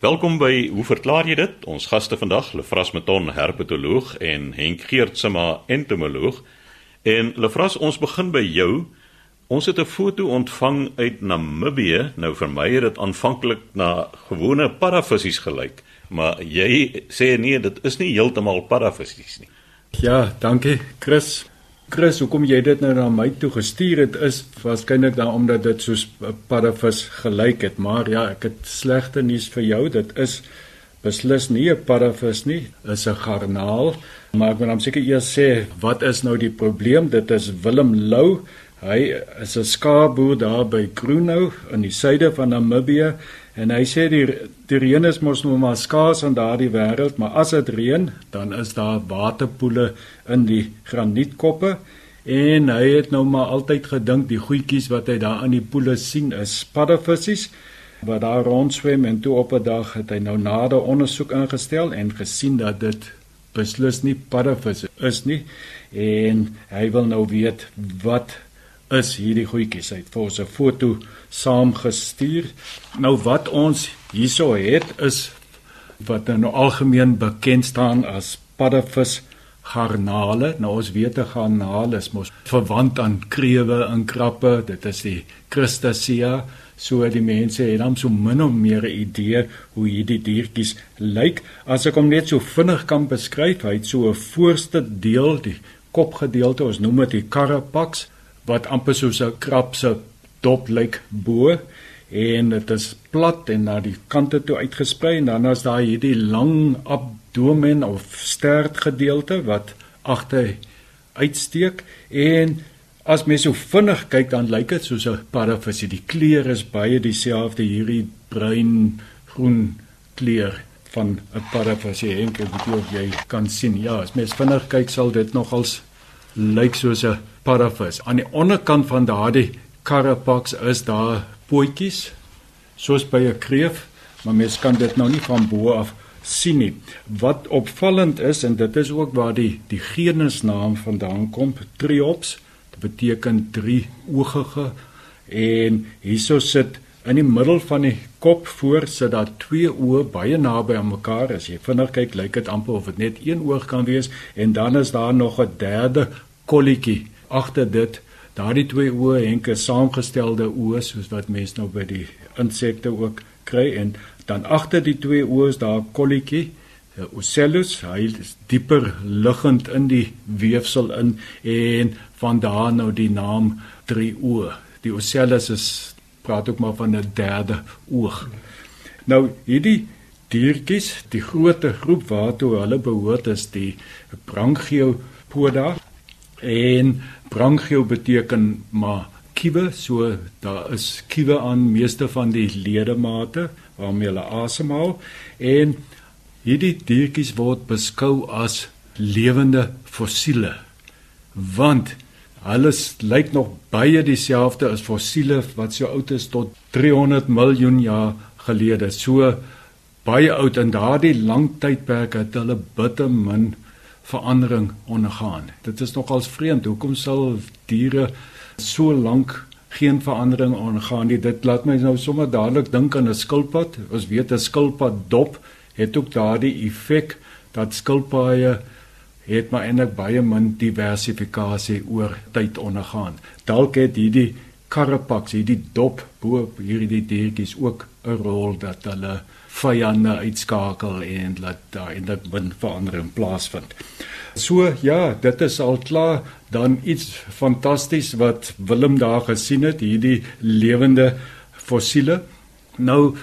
Welkom by Hoe verklaar jy dit? Ons gaste vandag, Lefras Meton, herpetoloog en Henk Geertsma, entomoloog. En Lefras, ons begin by jou. Ons het 'n foto ontvang uit Namibië. Nou vir my het dit aanvanklik na gewone paravissies gelyk, maar jy sê nee, dit is nie heeltemal paravissies nie. Ja, dankie, Chris. Chris, hoekom jy dit nou na my toe gestuur het is waarskynlik dan omdat dit soos 'n paravis gelyk het, maar ja, ek het slegte nuus vir jou, dit is beslis nie 'n paravis nie, is 'n garnaal. Maar ek wil hom seker eers sê, wat is nou die probleem? Dit is Willem Lou Hy is 'n skaapboer daar by Kroonhou in die suide van Namibië en hy sê die die reën is mos nou maar skaars in daardie wêreld, maar as dit reën, dan is daar waterpoele in die granietkoppe. En hy het nou maar altyd gedink die goetjies wat hy daar in die poele sien is paddavissies wat daar rondswem en toe op 'n dag het hy nou nader ondersoek ingestel en gesien dat dit beslis nie paddavisse is nie. En hy wil nou weet wat is hierdie goedjies uit vir ons 'n foto saamgestuur. Nou wat ons hierso het is wat nou algemeen bekend staan as paddevis garnale. Nou ons weet 'n garnaal is mos verwant aan krewe en krappe. Dit is die Crustacea. So die mense het dan so min of meer 'n idee hoe hierdie diertjies lyk. As ek hom net so vinnig kan beskryf, hy het so 'n voorste deel, die kopgedeelte, ons noem dit die carapax wat amper soos 'n krab se dop lyk bo en dit is plat en na die kante toe uitgesprei en dan is daar hierdie lang abdomen of stert gedeelte wat agter uitsteek en as mens so vinnig kyk dan lyk dit soos 'n paravisie die kleur is baie dieselfde hierdie bruin groen kleur van 'n paravisie en ek weet of jy kan sien. Ja as mens vinnig kyk sal dit nogals lyk soos 'n paravis. Aan die onderkant van daardie carapax is daar pootjies soos by 'n kreef, maar mens kan dit nou nie van bo af sien nie. Wat opvallend is en dit is ook waar die die genusnaam vandaan kom, Triops, dit beteken drie oogige en hieso sit in die middel van die kop voor sit daar twee oë baie naby aan mekaar. As jy vinnig kyk, lyk dit amper of dit net een oog kan wees en dan is daar nog 'n derde kolletjie agter dit. Daardie twee oë henke saamgestelde oë soos wat mense nou by die insekte ook kry en dan agter die twee oë is daar 'n kolletjie, 'n ocellus. Hy is dieper liggend in die weefsel in en van daar nou die naam drie oë. Die ocellus is praat ook maar van 'n derde oog. Nou hierdie diertjies, die groot groep waartoe hulle behoort is die Branchiopoda en Branchio beteken maar kiewe, so daar is kiewe aan meeste van die ledemate waarmee hulle asemhaal en hierdie diertjies word beskou as lewende fossiele want Alles lyk nog baie dieselfde as fossiele wat so oud is tot 300 miljoen jaar gelede. So baie oud en daardie lang tydperk het hulle bitter min verandering ondergaan. Dit is nogals vreemd. Hoekom sal diere so lank geen verandering ondergaan nie? Dit laat my nou sommer dadelik dink aan 'n skilpad. Ons weet 'n skilpad dop het ook daardie effek dat skilpaaie het maar eintlik baie min diversifikasie oor tyd ondergaan. Dalk het hierdie carapax, hierdie dop bo hierdie diertjies ook 'n rol dat hulle vyande uitskakel en laat daar eintlik min verandering plaasvind. So ja, dit is al klaar dan iets fantasties wat Willem daar gesien het, hierdie lewende fossiele. Nou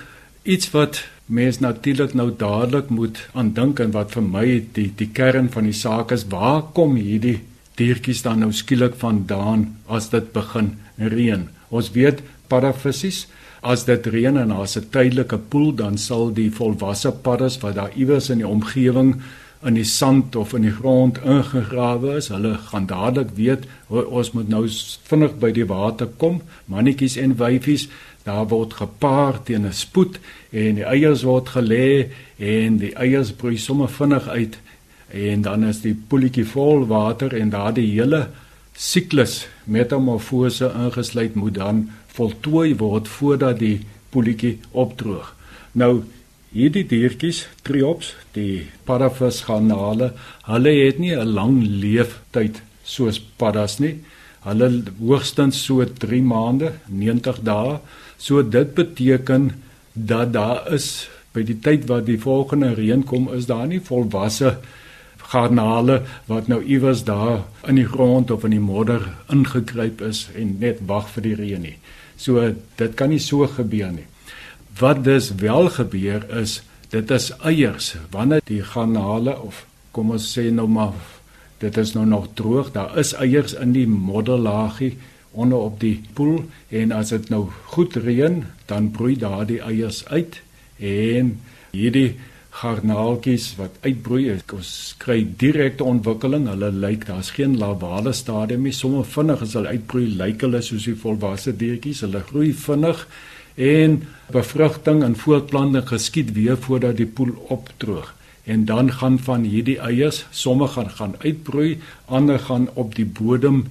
iets wat mens natuurlik nou dadelik moet aan dink en wat vir my die die kern van die saak is, waar kom hierdie diertjies dan nou skielik vandaan as dit begin reën? Ons weet paravissies as dit reën en daar's 'n tydelike poel, dan sal die volwasse paddas wat daar iewers in die omgewing in die sand of in die grond ingegrawe is, hulle gaan dadelik weet ons moet nou vinnig by die water kom, mannetjies en wyfies daar word gepaar teen 'n spoed en die eiers word gelê en die eiers broei sommer vinnig uit en dan is die poeltjie vol water en daardie hele siklus metamorfose ingesluit moet dan voltooi word voordat die poeltjie opdroog. Nou hierdie diertjies, triops, die paravis garnale, hulle het nie 'n lang leeftyd soos paddas nie. Hulle hoogstens so 3 maande, 90 dae. So dit beteken dat daar is by die tyd wat die volgende reën kom, is daar nie volwasse garnale wat nou iewers daar in die grond of in die modder ingekruip is en net wag vir die reën nie. So dit kan nie so gebeur nie. Wat dus wel gebeur is dit is eiers wanneer die garnale of kom ons sê nou maar dit is nou nog droog daar is eiers in die modderlaagie onder op die poel en as dit nou goed reën dan broei daardie eiers uit en hierdie garnaaltjies wat uitbroei ons kry direkte ontwikkeling. Hulle lyk daar's geen lavale stadium nie. Sommer vinnig as hulle uitbroei lyk hulle soos die volwasse diertjies hulle groei vinnig en bevrugting en voortplanting geskied weer voordat die poel opdroog. En dan gaan van hierdie eiers sommige gaan, gaan uitbroei ander gaan op die bodem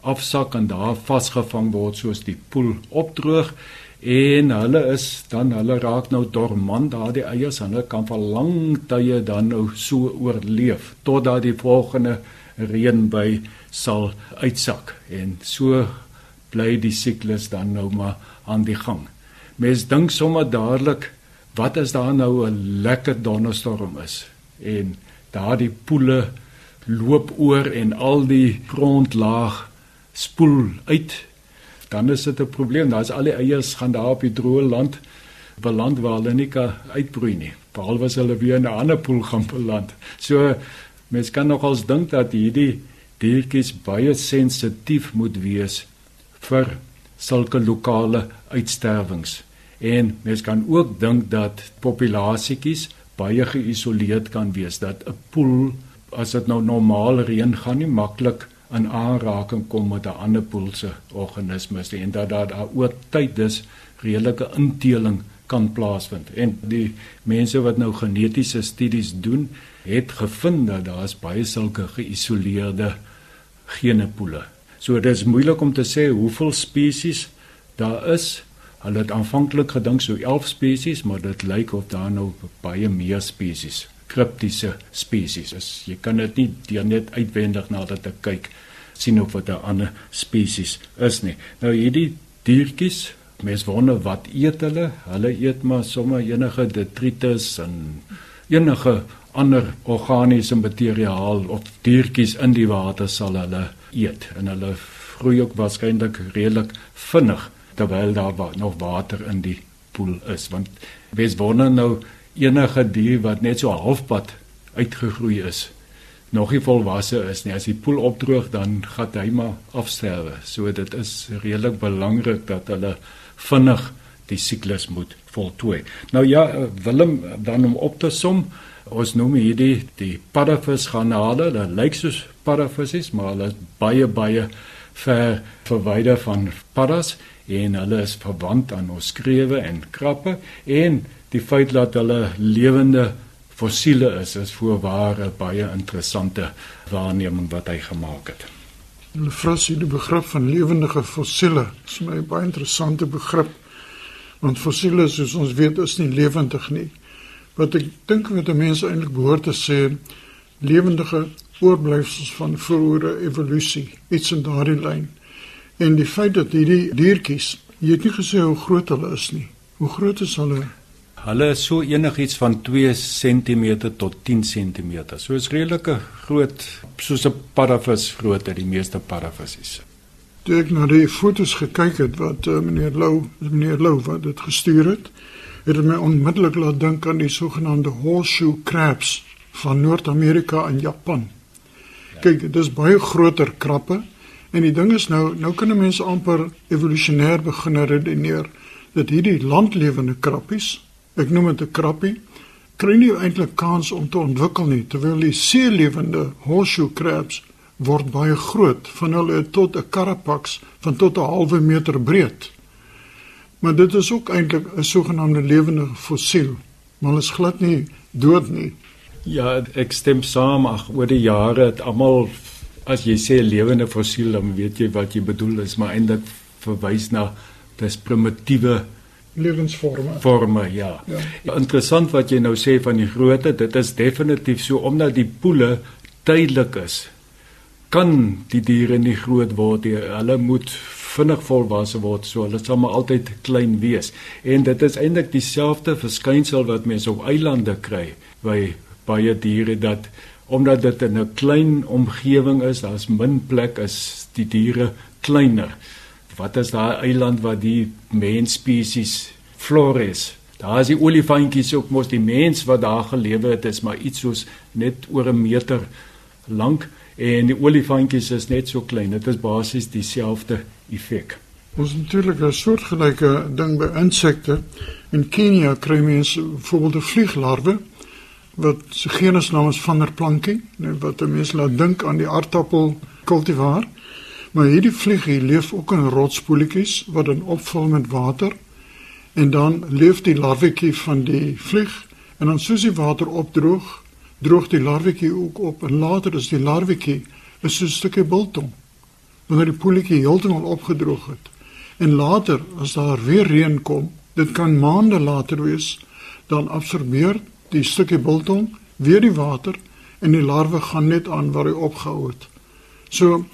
afsak en daar vasgevang word soos die poel opdroog en hulle is dan hulle raak nou dormant daardie eiers en hulle kan vir lang tye dan nou so oorleef totdat die volgende reën by sal uitsak. En so bly die siklus dan nou maar aan die gang. Mens dink sommer dadelik wat as daar nou 'n lekker donderstorm is? En daardie poele loop oor en al die grondlaag spoel uit dan is dit 'n probleem. Daar's al die eiers gaan daar op die droë land beland waar hulle nie kan uitbroei nie. Behalwe as hulle weer in 'n ander poel gaan beland. So mens kan nogals dink dat hierdie diertjies baie sensitief moet wees vir sulke lokale uitsterwings. En mens kan ook dink dat populasietjies baie geïsoleerd kan wees. Dat 'n poel as dit nou normaal reën gaan nie maklik in aanraking kom met 'n ander poel se organismes en dat daar daar oor tyd dus redelike inteling kan plaasvind. En die mense wat nou genetiese studies doen, het gevind dat daar is baie sulke geïsoleerde genepoele. So dit is moeilik om te sê hoeveel spesies daar is Hulle het aanvanklik gedink so 11 spesies, maar dit lyk of daar nou baie meer spesies, kriptiese spesies is. Jy kan dit nie deur net uitwendig na dit te kyk sien of dit 'n ander spesies is nie. Nou hierdie diertjies, mens wonder wat eet hulle? Hulle eet maar sommer enige detritus en enige ander organiese materiaal of diertjies in die water sal hulle eet en hulle groei ook waarskynlik redelik vinnig terwyl daar nog water in die poel is want wes wonder nou enige dier wat net so halfpad uitgegroei is nog nie volwasse is nie. As die poel opdroog dan gaan hy maar afsterwe. So dit is redelik belangrik dat hulle vinnig die siklus moet voltooi. Nou ja Willem dan om op te som ons noem hierdie die paravis garnale dit lyk soos paravissies maar hulle is baie baie ver verwyder van paddas en hulle is verwant aan ons skreewe en krappe. En die feit dat hulle lewende fossiele is is voorware baie interessante waarneming wat hy gemaak het. Hulle vras hier die begrip van lewendige fossiele. Dit is my 'n baie interessante begrip want fossiele soos ons weet is nie lewendig nie. Wat ek dink wat mense eintlik behoort te sê lewendige oorblyfsels van vroeëre evolusie, iets in daardie lyn. En die feit dat hierdie diertjies, jy het nie gesê hoe groot hulle is nie. Hoe groot is hulle? Hulle is so enigiets van 2 cm tot 10 cm. So is redelike groot soos 'n paravis grootte die meeste paravissies. Toe ek na die fotos gekyk het wat uh, meneer Lou, meneer Lou wat dit gestuur het, het dit my onmiddellik laat dink aan die sogenaamde horseshoe crabs van Noord-Amerika en Japan. Ja. Kyk, dit is baie groter krappe En die ding is nou, nou kan mense amper evolusionêr begin redeneer dat hierdie landlewende krappies, ek noem dit 'n krappie, kry nie eintlik kans om te ontwikkel nie, terwyl die seelewende horseshoe crabs word baie groot, van hulle tot 'n carapax van tot 'n halwe meter breed. Maar dit is ook eintlik 'n sogenaamde lewende fossiel, maar hulle is glad nie dood nie. Ja, ek stem saam, ag oor die jare het almal as jy sê lewende fossiel dan weet jy wat jy bedoel is maar eintlik verwys na dis primitiewe lewensvorme. Vorme, ja. Ja. ja. Interessant wat jy nou sê van die grootte, dit is definitief so omdat die poele tydelik is. Kan die diere nie groot word nie. Hulle moet vinnig volwasse word, so hulle sal maar altyd klein wees. En dit is eintlik dieselfde verskynsel wat mense op eilande kry by baie diere dat omdat dit in 'n klein omgewing is, daar's min plek, is die diere kleiner. Wat is daai eiland waar die mensspesies Flores? Daar is die olifantjies ook mos die mens wat daar gelewe het, is maar iets soos net oor 'n meter lank en die olifantjies is net so klein. Dit is basies dieselfde effek. Ons natuurlik 'n soortgelyke ding by insekte. In Kenia kry mense byvoorbeeld 'n vlieglarwe wat se genusnaam is Vanderplankie, nou wat mense laat dink aan die aardappel kultivar. Maar hierdie vliegie leef ook in rotspoeltjies wat dan opvul met water en dan leef die larwetjie van die vlieg en dan soos die water opdroog, droog die larwetjie ook op en later is die larwetjie 'n so stukkie biltong wanneer die poeltjie heeltemal opgedroog het. En later as daar weer reën kom, dit kan maande later wees, dan absorbeer die stukkie biltong weer die water en die larwe gaan net aan waar hy opgehou het. So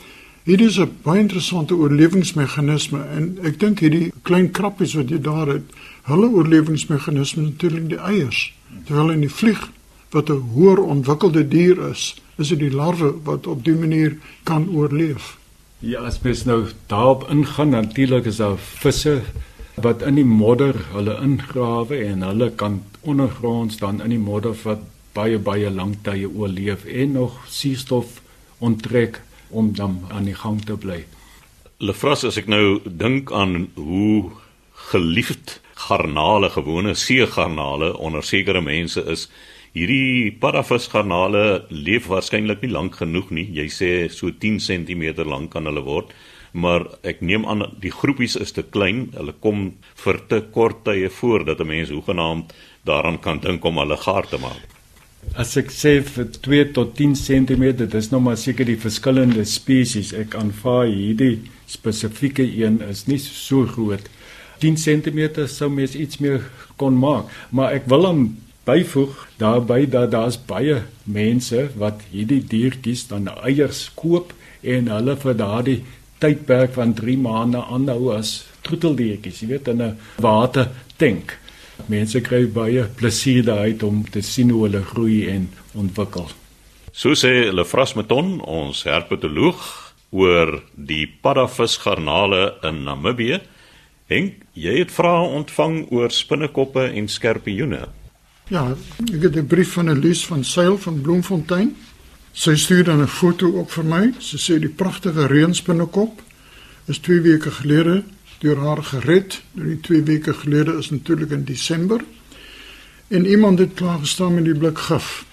hierdie is 'n baie interessante oorlewingsmeganisme en ek dink hierdie klein krappies wat jy daar het, hulle oorlewingsmeganisme natuurlik die eiers. Terwyl in die vlieg wat 'n hoër ontwikkelde dier is, is dit die larwe wat op dië manier kan oorleef. Ja, as mens nou daarop ingaan, natuurlik is daar visse wat in die modder hulle ingrawe en hulle kan ondergronds dan in die modder wat baie baie lank tye oorleef en nog suurstof onttrek om dan aan die gang te bly. Lefras as ek nou dink aan hoe geliefd garnale gewone seegarnale onder sekere mense is hierdie paravisgarnale leef waarskynlik nie lank genoeg nie. Jy sê so 10 cm lank kan hulle word maar ek neem aan die groepies is te klein. Hulle kom vir te kort tye voor dat 'n mens hoegenaamd daaraan kan dink om hulle gaar te maak As ek sê vir 2 tot 10 cm, dit is nog maar seker die verskillende spesies. Ek aanvaar hierdie spesifieke een is nie so groot. 10 cm sou mens iets meer kon maak, maar ek wil hom byvoeg daarbey dat daar's baie mense wat hierdie diertjies dan eiers koop en hulle vir daardie tydperk van 3 maande aanhou as troeteldiertjies, jy weet in 'n watertank. Mense kry baie plesier daaruit om te sien hoe hulle groei en ontwikkel. So sê Lefras Meton, ons herpetoloog oor die paddavisgarnale in Namibië. Henk, jy het vrae ontvang oor spinnekoppe en skorpioene. Ja, ek het 'n brief van Elise van Sail van Bloemfontein. Sy stuur dan 'n foto op vir my. Sy sê die pragtige reënspinnekop is 2 weke gelede deur haar gered. Nou die 2 weke gelede is natuurlik in Desember. En iemand het klaar gestaan met die blik gif.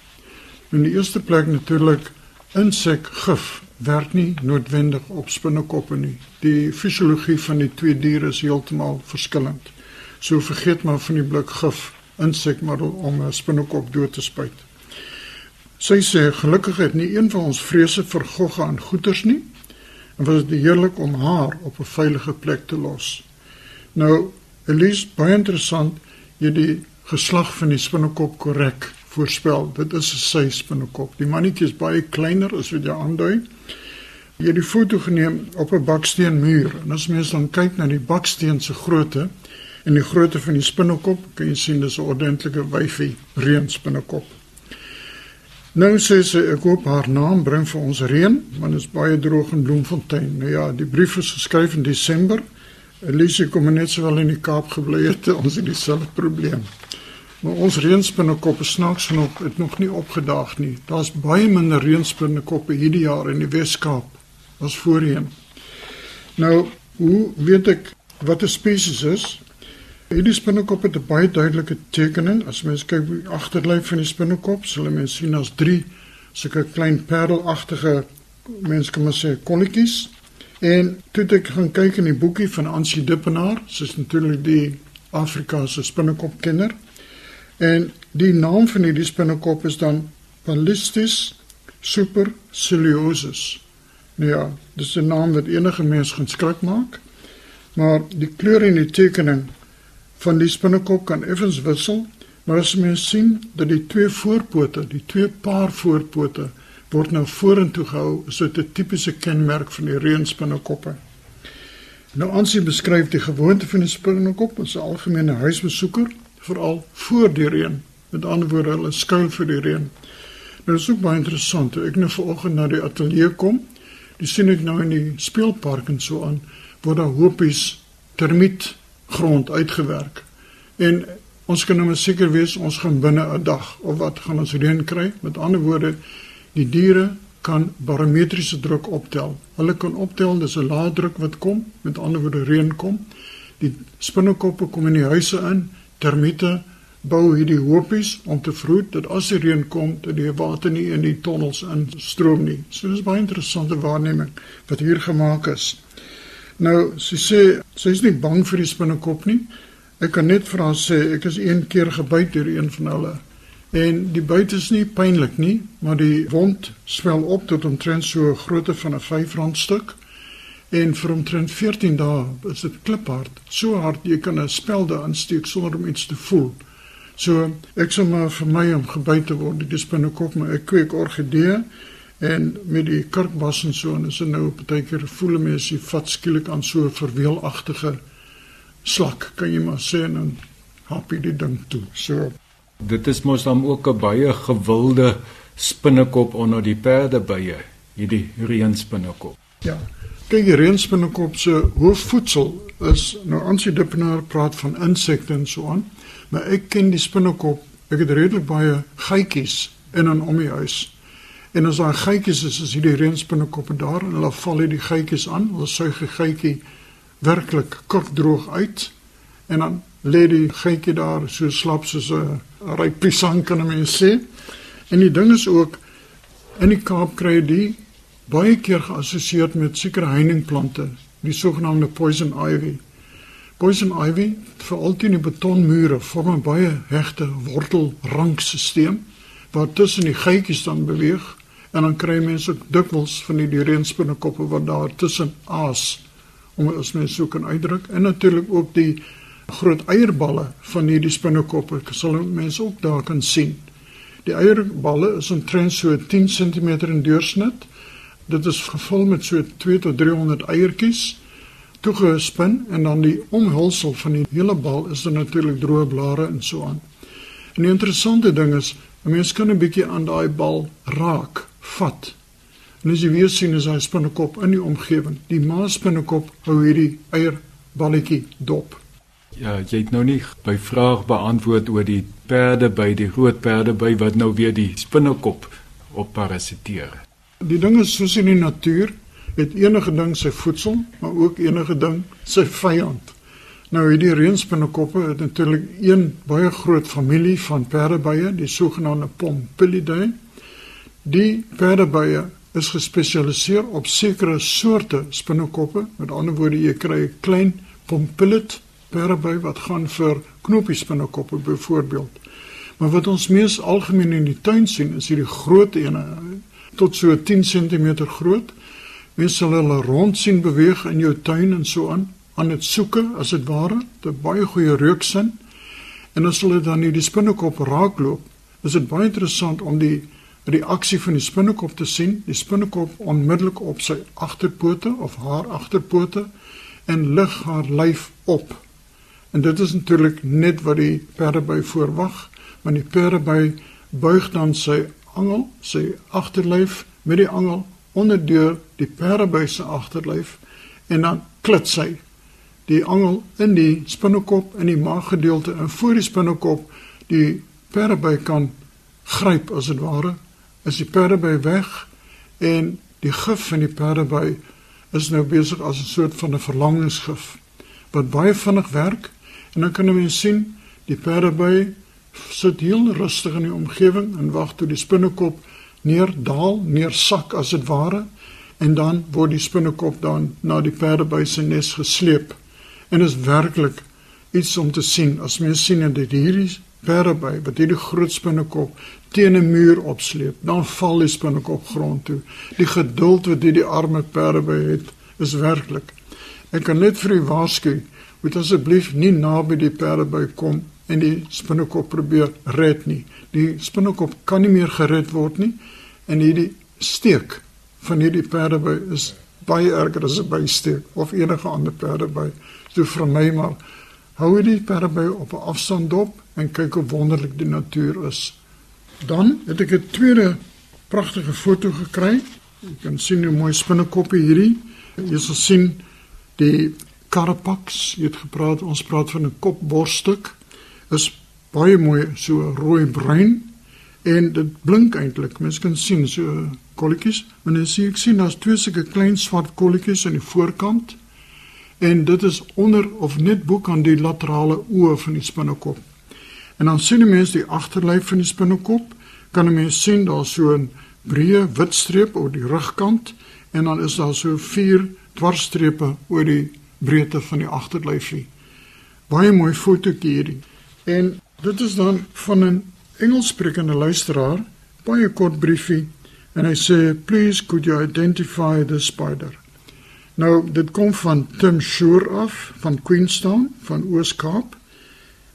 In die eerste plek natuurlik insekgif werk nie noodwendig op spinnekoppe nie. Die fisiologie van die twee diere is heeltemal verskillend. So vergeet maar van die blik gif insekmiddel om 'n spinnekop dood te spuit. Sy sê gelukkig het nie een van ons vrese vir gogge aan goeters nie en was dit heerlik om haar op 'n veilige plek te los. Nou, Elise, baie interessant, jy die geslag van die spinnekop korrek voorspel. Dit is 'n sy spinnekop. Die mannetjie is baie kleiner as wat jy aandui. Jy het die foto geneem op 'n baksteenmuur en as mens dan kyk na die baksteen se grootte en die grootte van die spinnekop, kan jy sien dis 'n ordentlike wyfie reënspinnekop. Nou sê sy ek hoop haar naam bring vir ons reën, want dit is baie droog in Bloemfontein. Nou ja, die brief is geskryf in Desember. Elise kom net sowel in die Kaap gebly het, ons het dieselfde probleem. Maar ons reënspinnekop is snaaks genoeg het nog nie opgedaag nie. Daar's baie minder reënspinnekoppe hierdie jaar in die Wes-Kaap as voorheen. Nou, hoe weet ek wat 'n spesies is? Hierdie spinnekop het 'n baie duidelike tekening. As mens kyk die agterlyf van die spinnekop, sal mens sien as drie sulke klein perelagtige mens kan maar sê kolletjies. En toe ek gaan kyk in die boekie van Ansie Dippenaar, sy's natuurlik die Afrikaanse spinnekopkenner. En die naam van hierdie spinnekop is dan Palistis superciliosus. Nou ja, dis 'n naam wat enige mens gaan skrik maak. Maar die kleur en die tekening van die spinnekop kan effens wissel, maar as mens sien dat die twee voorpote, die twee paar voorpote word nou vorentoe gehou, is dit 'n tipiese kenmerk van die reënspinnekoppe. Nou aansie beskryf die gewoonte van die spinnekop as 'n algemene huisbesoeker, veral voor die reën. Met ander woorde, hulle skuil vir die reën. Nou is ook baie interessant. Ek nou vanoggend na die ateljee kom, dis sien ek nou in die speelpark en so aan, word daar hoopies termiet grond uitgewerk. En ons kan nou seker wees ons gaan binne 'n dag of wat gaan ons reën kry. Met ander woorde, die diere kan barometriese druk optel. Hulle kan optel dis 'n lae druk wat kom, met ander woorde reën kom. Die spinnekoppe kom in die huise in, termiete bou hierdie hoopies om te vroeg dat as die reën kom, dat die water nie in die tonnels instroom nie. So dis baie interessante waarneming wat hier gemaak is. Nou, sy sê sy is nie bang vir die spinnekop nie. Ek kan net vir haar sê ek is een keer gebyt deur een van hulle. En die byt is nie pynlik nie, maar die wond swel op tot omtrent so grootte van 'n 5 rand stuk. En vir omtrent 14 dae is dit kliphard, so hard jy kan 'n spelde aansteek sonder om iets te voel. So ek sê maar vir my om gebyt te word, dis binnekop, maar ek kweek orgidee En met die kerkbas en so en is dit nou partykeer voel mense jy vat skielik aan so 'n verweelagtige slak kan jy maar sê en dan happy die ding toe. So dit is mos dan ook 'n baie gewilde spinnekop onder die perdebye, hierdie reënspinnekop. Ja. Kyk, die reënspinnekop se hoofvoedsel is nou ons die dippenaar praat van insekte en so aan, maar ek ken die spinnekop, ek het redelik baie geitjies in en om die huis. En as daar geitjies is, is hierdie reënspinnekoppe daar en hulle val hierdie geitjies aan. Hulle suig die geitjie werklik kort droog uit en dan lê die geitjie daar so slap soos 'n ryp pisang kan mense sê. En die ding is ook in die Kaap kry die baie keer geassosieer met sekere heiningplante, die sogenaamde poison ivy. Poison ivy, veral teen die betonmure, vorm 'n baie hegte wortelrankstelsel wat tussen die geitjies dan beweeg en dan kry mense ook dikwels van die reënspinnekoppe wat daar tussen aas om as mens so kan uitdruk en natuurlik ook die groot eierballe van hierdie spinnekoppe sal mense ook daar kan sien. Die eierballe is omtrent so 10 cm in deursnit. Dit is gevul met so 2 tot 300 eiertjies toegespin en dan die omhulsel van die hele bal is dan natuurlik droë blare en so aan. En die interessante ding is, 'n mens kan 'n bietjie aan daai bal raak vat. En as jy weer sien is hy spinnekop in die omgewing. Die ma spinnekop hou hierdie eierballetjie dop. Ja, jy het nou nie by vraag beantwoord oor die perde by die groot perde by wat nou weer die spinnekop op parasiteer. Die ding is soos in die natuur, het enige ding sy voedsel, maar ook enige ding sy vyand. Nou hierdie reënspinnekoppe het natuurlik een baie groot familie van perdebye, die sogenaamde Pompilidae. Die perdebye is gespesialiseer op sekere soorte spinnekoppe. Met ander woorde, jy kry 'n klein pompilid perdeby wat gaan vir knoppie spinnekoppe byvoorbeeld. Maar wat ons mees algemeen in die tuin sien, is hierdie groot ene tot so 10 cm groot. Mense sal hulle rond sien beweeg in jou tuin en so aan, aan dit soeke as dit ware, 'n baie goeie reuksin. En as hulle dan hierdie spinnekop raakloop, is dit baie interessant om die reaksie van die spinnekop te sien. Die spinnekop onmiddellik op sy agterpote of haar agterpote en lig haar lyf op. En dit is natuurlik net wat die perdeby voorwag, want die perdeby buig dan sy angel, sy agterlyf met die angel onderdeur die perdeby se agterlyf en dan klits sy die angel in die spinnekop in die maaggedeelte en voor die spinnekop die perdeby kan gryp as dit ware is die perdeby weg en die gif van die perdeby is nou besig as 'n soort van 'n verlangingsgif wat baie vinnig werk en dan kan jy sien die perdeby sit heel rustig in die omgewing en wag tot die spinnekop neerdaal, neersak as dit ware en dan word die spinnekop dan na die perdeby se nes gesleep. En is werklik iets om te sien. As mens sien dat hierdie perdeby wat hierdie groot spinnekop teen 'n muur opsleep, dan val die spinnekop grond toe. Die geduld wat hierdie arme perde by het, is werklik. Ek kan net vir u waarsku, moet asseblief nie naby die perdeby kom en die spinnekop probeer red nie. Die spinnekop kan nie meer gered word nie en hierdie steek van hierdie perdeby is baie erger as 'n bysteek of enige ander perdeby. So vir my maar hou die perdeby op 'n afstand dop en kyk hoe wonderlik die natuur is. Dan het ek 'n tweede pragtige foto gekry. Jy kan sien hoe mooi spinnekoppe hierdie. Jy sal sien die Carapax, jy het gepraat, ons praat van 'n kopborststuk is baie mooi so rooi bruin en dit blink eintlik. Mens kan sien so kolletjies, maar dan sien ek sien daar's twee sulke klein swart kolletjies aan die voorkant en dit is onder of net bo kan die laterale oë van die spinnekop. En dan sien jy mens die agterlyf van die spinnekop, kan jy mens sien daar's so 'n breë wit streep oor die rugkant en dan is daar so vier dwarsstrepe oor die breedte van die agterlyfie. Baie mooi fotootjie hierdie. En dit is dan van 'n Engelssprekende luisteraar, baie kort briefie en hy sê please could you identify the spider. Nou dit kom van Tim Shore af van Queenstown van Oos-Kaap.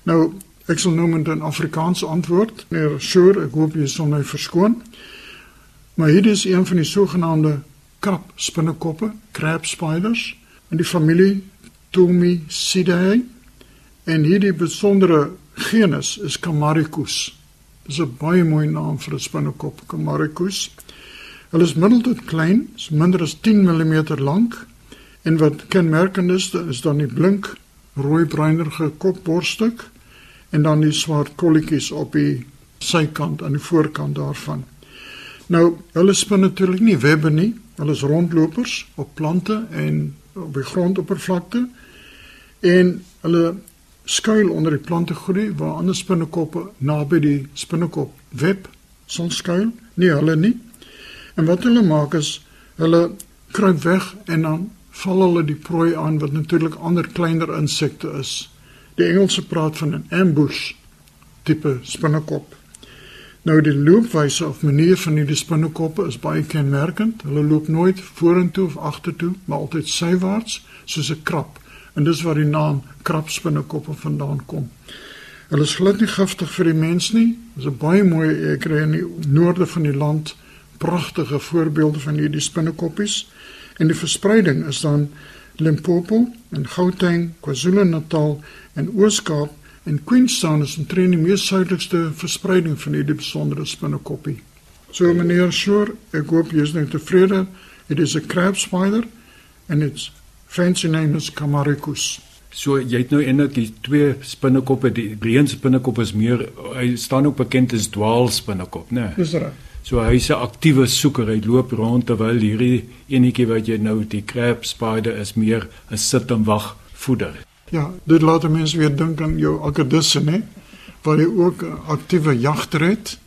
Nou ek sal noem dit 'n Afrikaanse antwoord. Meneer Shore, ek hoop jy sal my verskoon. Maar hier is een van die sogenaamde krab spinnekoppe, crab spiders in die familie Tomisidae. En hierdie besondere genus is Camaricus. Dis 'n baie mooi naam vir 'n spinnekop, Camaricus. Hulle is middel tot klein, is minder as 10 mm lank en wat kenmerkend is, is dan die blink rooi-bruinerige kopborststuk en dan die swart kolletjies op die sykant aan die voorkant daarvan. Nou, hulle spin natuurlik nie webbe nie. Hulle is rondlopers op plante en op die grondoppervlakte. En hulle skuil onder die plante groei waar ander spinnekoppe naby die spinnekop web sal skuil. Nee, hulle nie. En wat hulle maak is hulle kruip weg en dan val hulle die prooi aan wat natuurlik ander kleiner insekte is. Die Engelse praat van 'n ambush tipe spinnekop. Nou die loopwyse of manier van hierdie spinnekoppe is baie kenmerkend. Hulle loop nooit vorentoe of agtertoe, maar altyd sywaarts soos 'n krab. En dis waar die naam krabspinnekoppe vandaan kom. Hulle is glad nie giftig vir die mens nie. Dis 'n baie mooi ek kry in die noorde van die land pragtige voorbeelde van hierdie spinnekoppies. En die verspreiding is dan Limpopo en Gauteng, KwaZulu-Natal en Oos-Kaap en Queenstown is omtrent die mees suidelikste verspreiding van hierdie besondere spinnekoppie. So meneer Shore, ek hoop jy is nou tevrede. It is a crab spider and its fancy name is Camaricus. So jy het nou eintlik die twee spinnekoppe, die breën spinnekop is meer hy staan ook bekend as dwaalspinnekop, né? Dis reg. So hy's 'n aktiewe soeker, hy loop rond terwyl hierdie enetjie wat jy nou die crab spider is meer 'n sit en wag voeder. Ja, dit laat mense weer dink aan jou akkedisse, né? Waar jy ook 'n aktiewe jagter het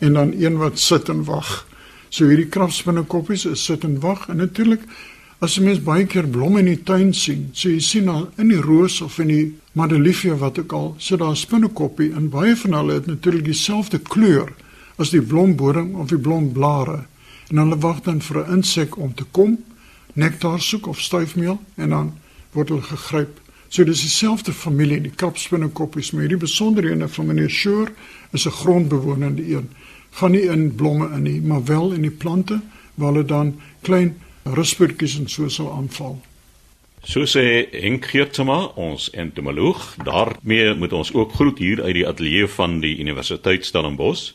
en dan een wat sit en wag. So hierdie krabspinnekoppies is sit en wag en natuurlik As jy mens baie keer blomme in die tuin sien, so jy sien al in die roos of in die madeliefie wat ook al, sit daar 'n spinnekoppie en baie van hulle het natuurlik dieselfde kleur as die blomboring of die blomblare. En hulle wag dan vir 'n insek om te kom, nektar soek of stuifmeel en dan word hulle gegryp. So dis dieselfde familie, die krapspinnekoppies, maar hierdie besonderhede van meneer Shore is 'n grondbewonende een. Gaan nie in blomme in nie, maar wel in die plante waar hulle dan klein ruspertjies en so sal aanval. So sê Henk Geertsma, ons entomoloog, daarmee moet ons ook groet hier uit die ateljee van die Universiteit Stellenbosch.